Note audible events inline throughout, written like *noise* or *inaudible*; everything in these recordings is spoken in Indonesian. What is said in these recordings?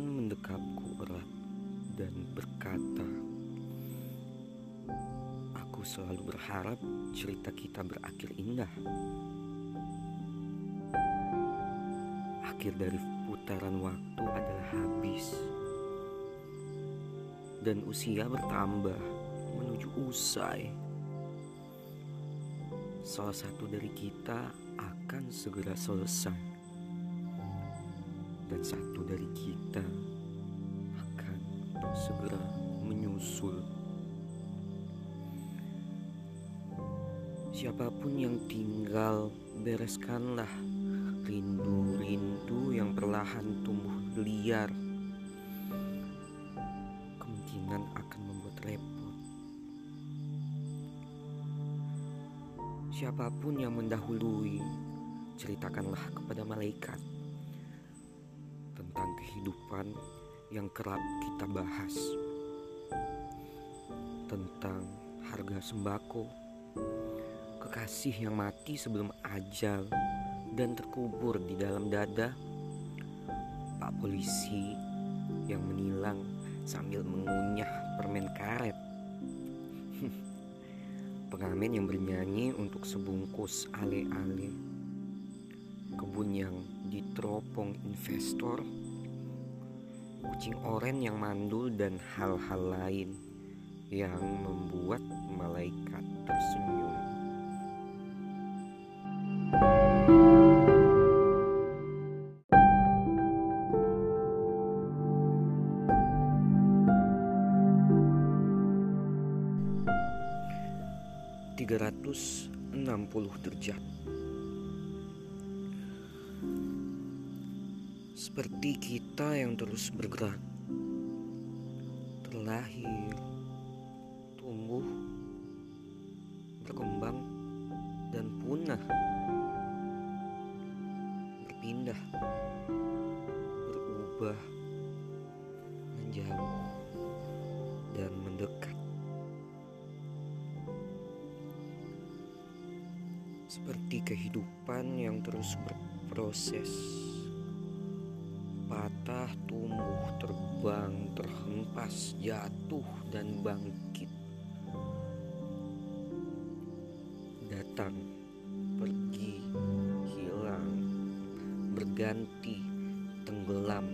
Teman mendekapku erat dan berkata, "Aku selalu berharap cerita kita berakhir indah. Akhir dari putaran waktu adalah habis, dan usia bertambah menuju usai. Salah satu dari kita akan segera selesai." Dan satu dari kita akan segera menyusul. Siapa pun yang tinggal, bereskanlah rindu-rindu yang perlahan tumbuh liar. Kemungkinan akan membuat repot. Siapa pun yang mendahului, ceritakanlah kepada malaikat tentang kehidupan yang kerap kita bahas, tentang harga sembako, kekasih yang mati sebelum ajal dan terkubur di dalam dada, pak polisi yang menilang sambil mengunyah permen karet. *laughs* Pengamen yang bernyanyi untuk sebungkus ale-ale kebun yang diteropong investor, kucing oren yang mandul dan hal-hal lain yang membuat malaikat tersenyum. Tiga ratus enam puluh derajat. Seperti kita yang terus bergerak, terlahir, tumbuh, berkembang, dan punah, berpindah, berubah, menjauh, dan mendekat. Seperti kehidupan yang terus berproses patah, tumbuh, terbang, terhempas, jatuh, dan bangkit. Datang, pergi, hilang, berganti, tenggelam,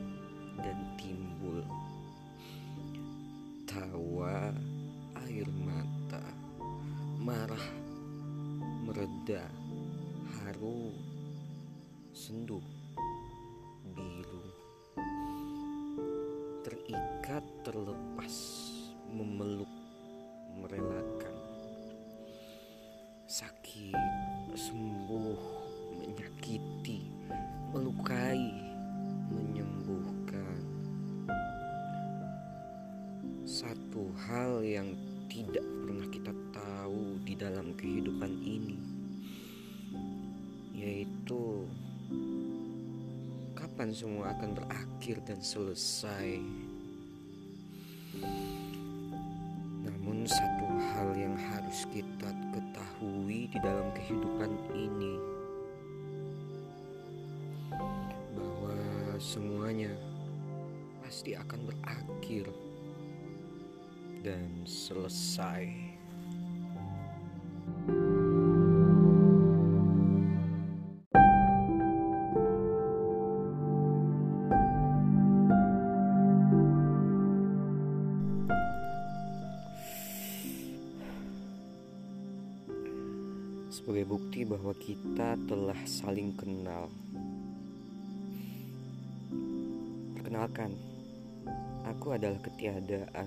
dan timbul. Tawa, air mata, marah, mereda, haru, sendu, kehidupan ini yaitu kapan semua akan berakhir dan selesai. Namun satu hal yang harus kita ketahui di dalam kehidupan ini bahwa semuanya pasti akan berakhir dan selesai. Bahwa kita telah saling kenal. Perkenalkan, aku adalah ketiadaan.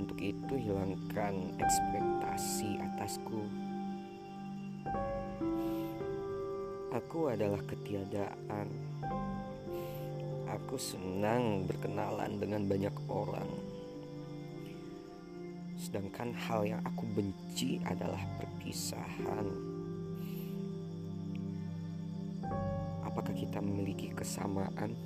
Untuk itu, hilangkan ekspektasi atasku. Aku adalah ketiadaan. Aku senang berkenalan dengan banyak orang. Sedangkan hal yang aku benci adalah perpisahan. Apakah kita memiliki kesamaan?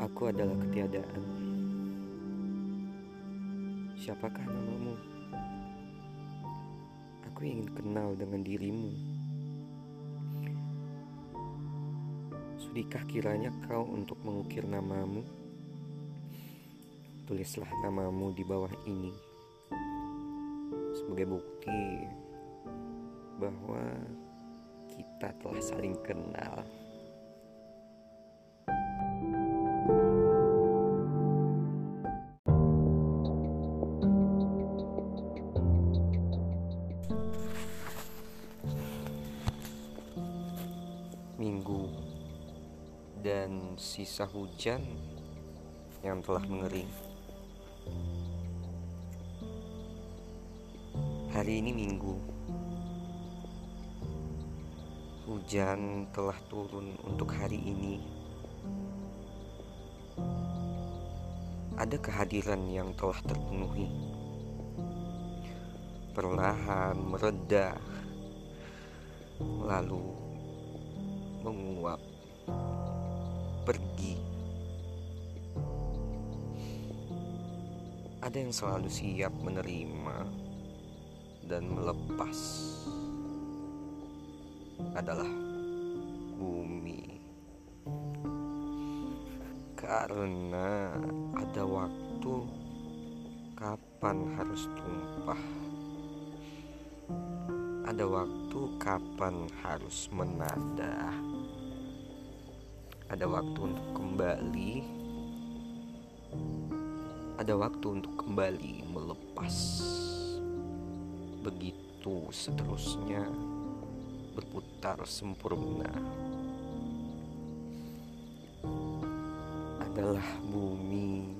Aku adalah ketiadaan. Siapakah namamu? Aku ingin kenal dengan dirimu. Sudikah kiranya kau untuk mengukir namamu? Tulislah namamu di bawah ini sebagai bukti bahwa kita telah saling kenal. Minggu dan sisa hujan yang telah mengering. Hari ini Minggu. Hujan telah turun untuk hari ini. Ada kehadiran yang telah terpenuhi. Perlahan mereda, lalu menguap, pergi. Ada yang selalu siap menerima dan melepas adalah bumi, karena ada waktu kapan harus tumpah, ada waktu kapan harus menada ada waktu untuk kembali. Ada waktu untuk kembali melepas. Begitu seterusnya. Berputar sempurna. Adalah bumi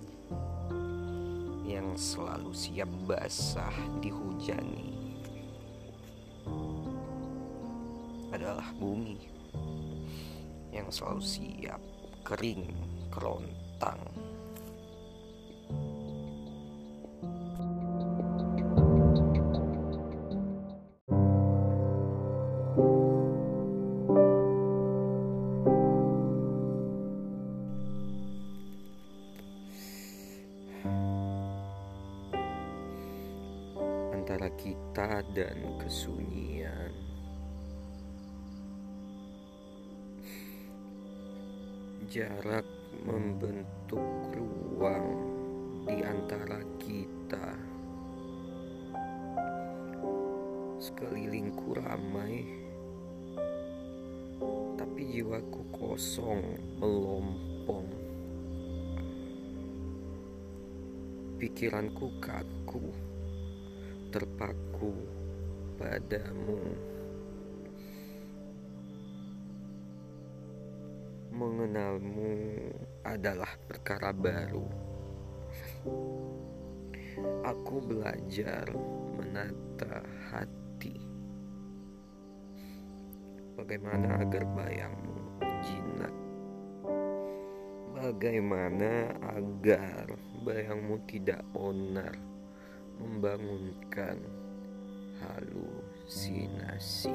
yang selalu siap basah dihujani. Adalah bumi yang selalu siap kering kerontang. Antara kita dan kesunyian. Jarak membentuk ruang di antara kita. Sekelilingku ramai, tapi jiwaku kosong melompong. Pikiranku kaku, terpaku padamu. Mengenalmu adalah perkara baru. Aku belajar menata hati. Bagaimana agar bayangmu jinak? Bagaimana agar bayangmu tidak onar membangunkan halusinasi?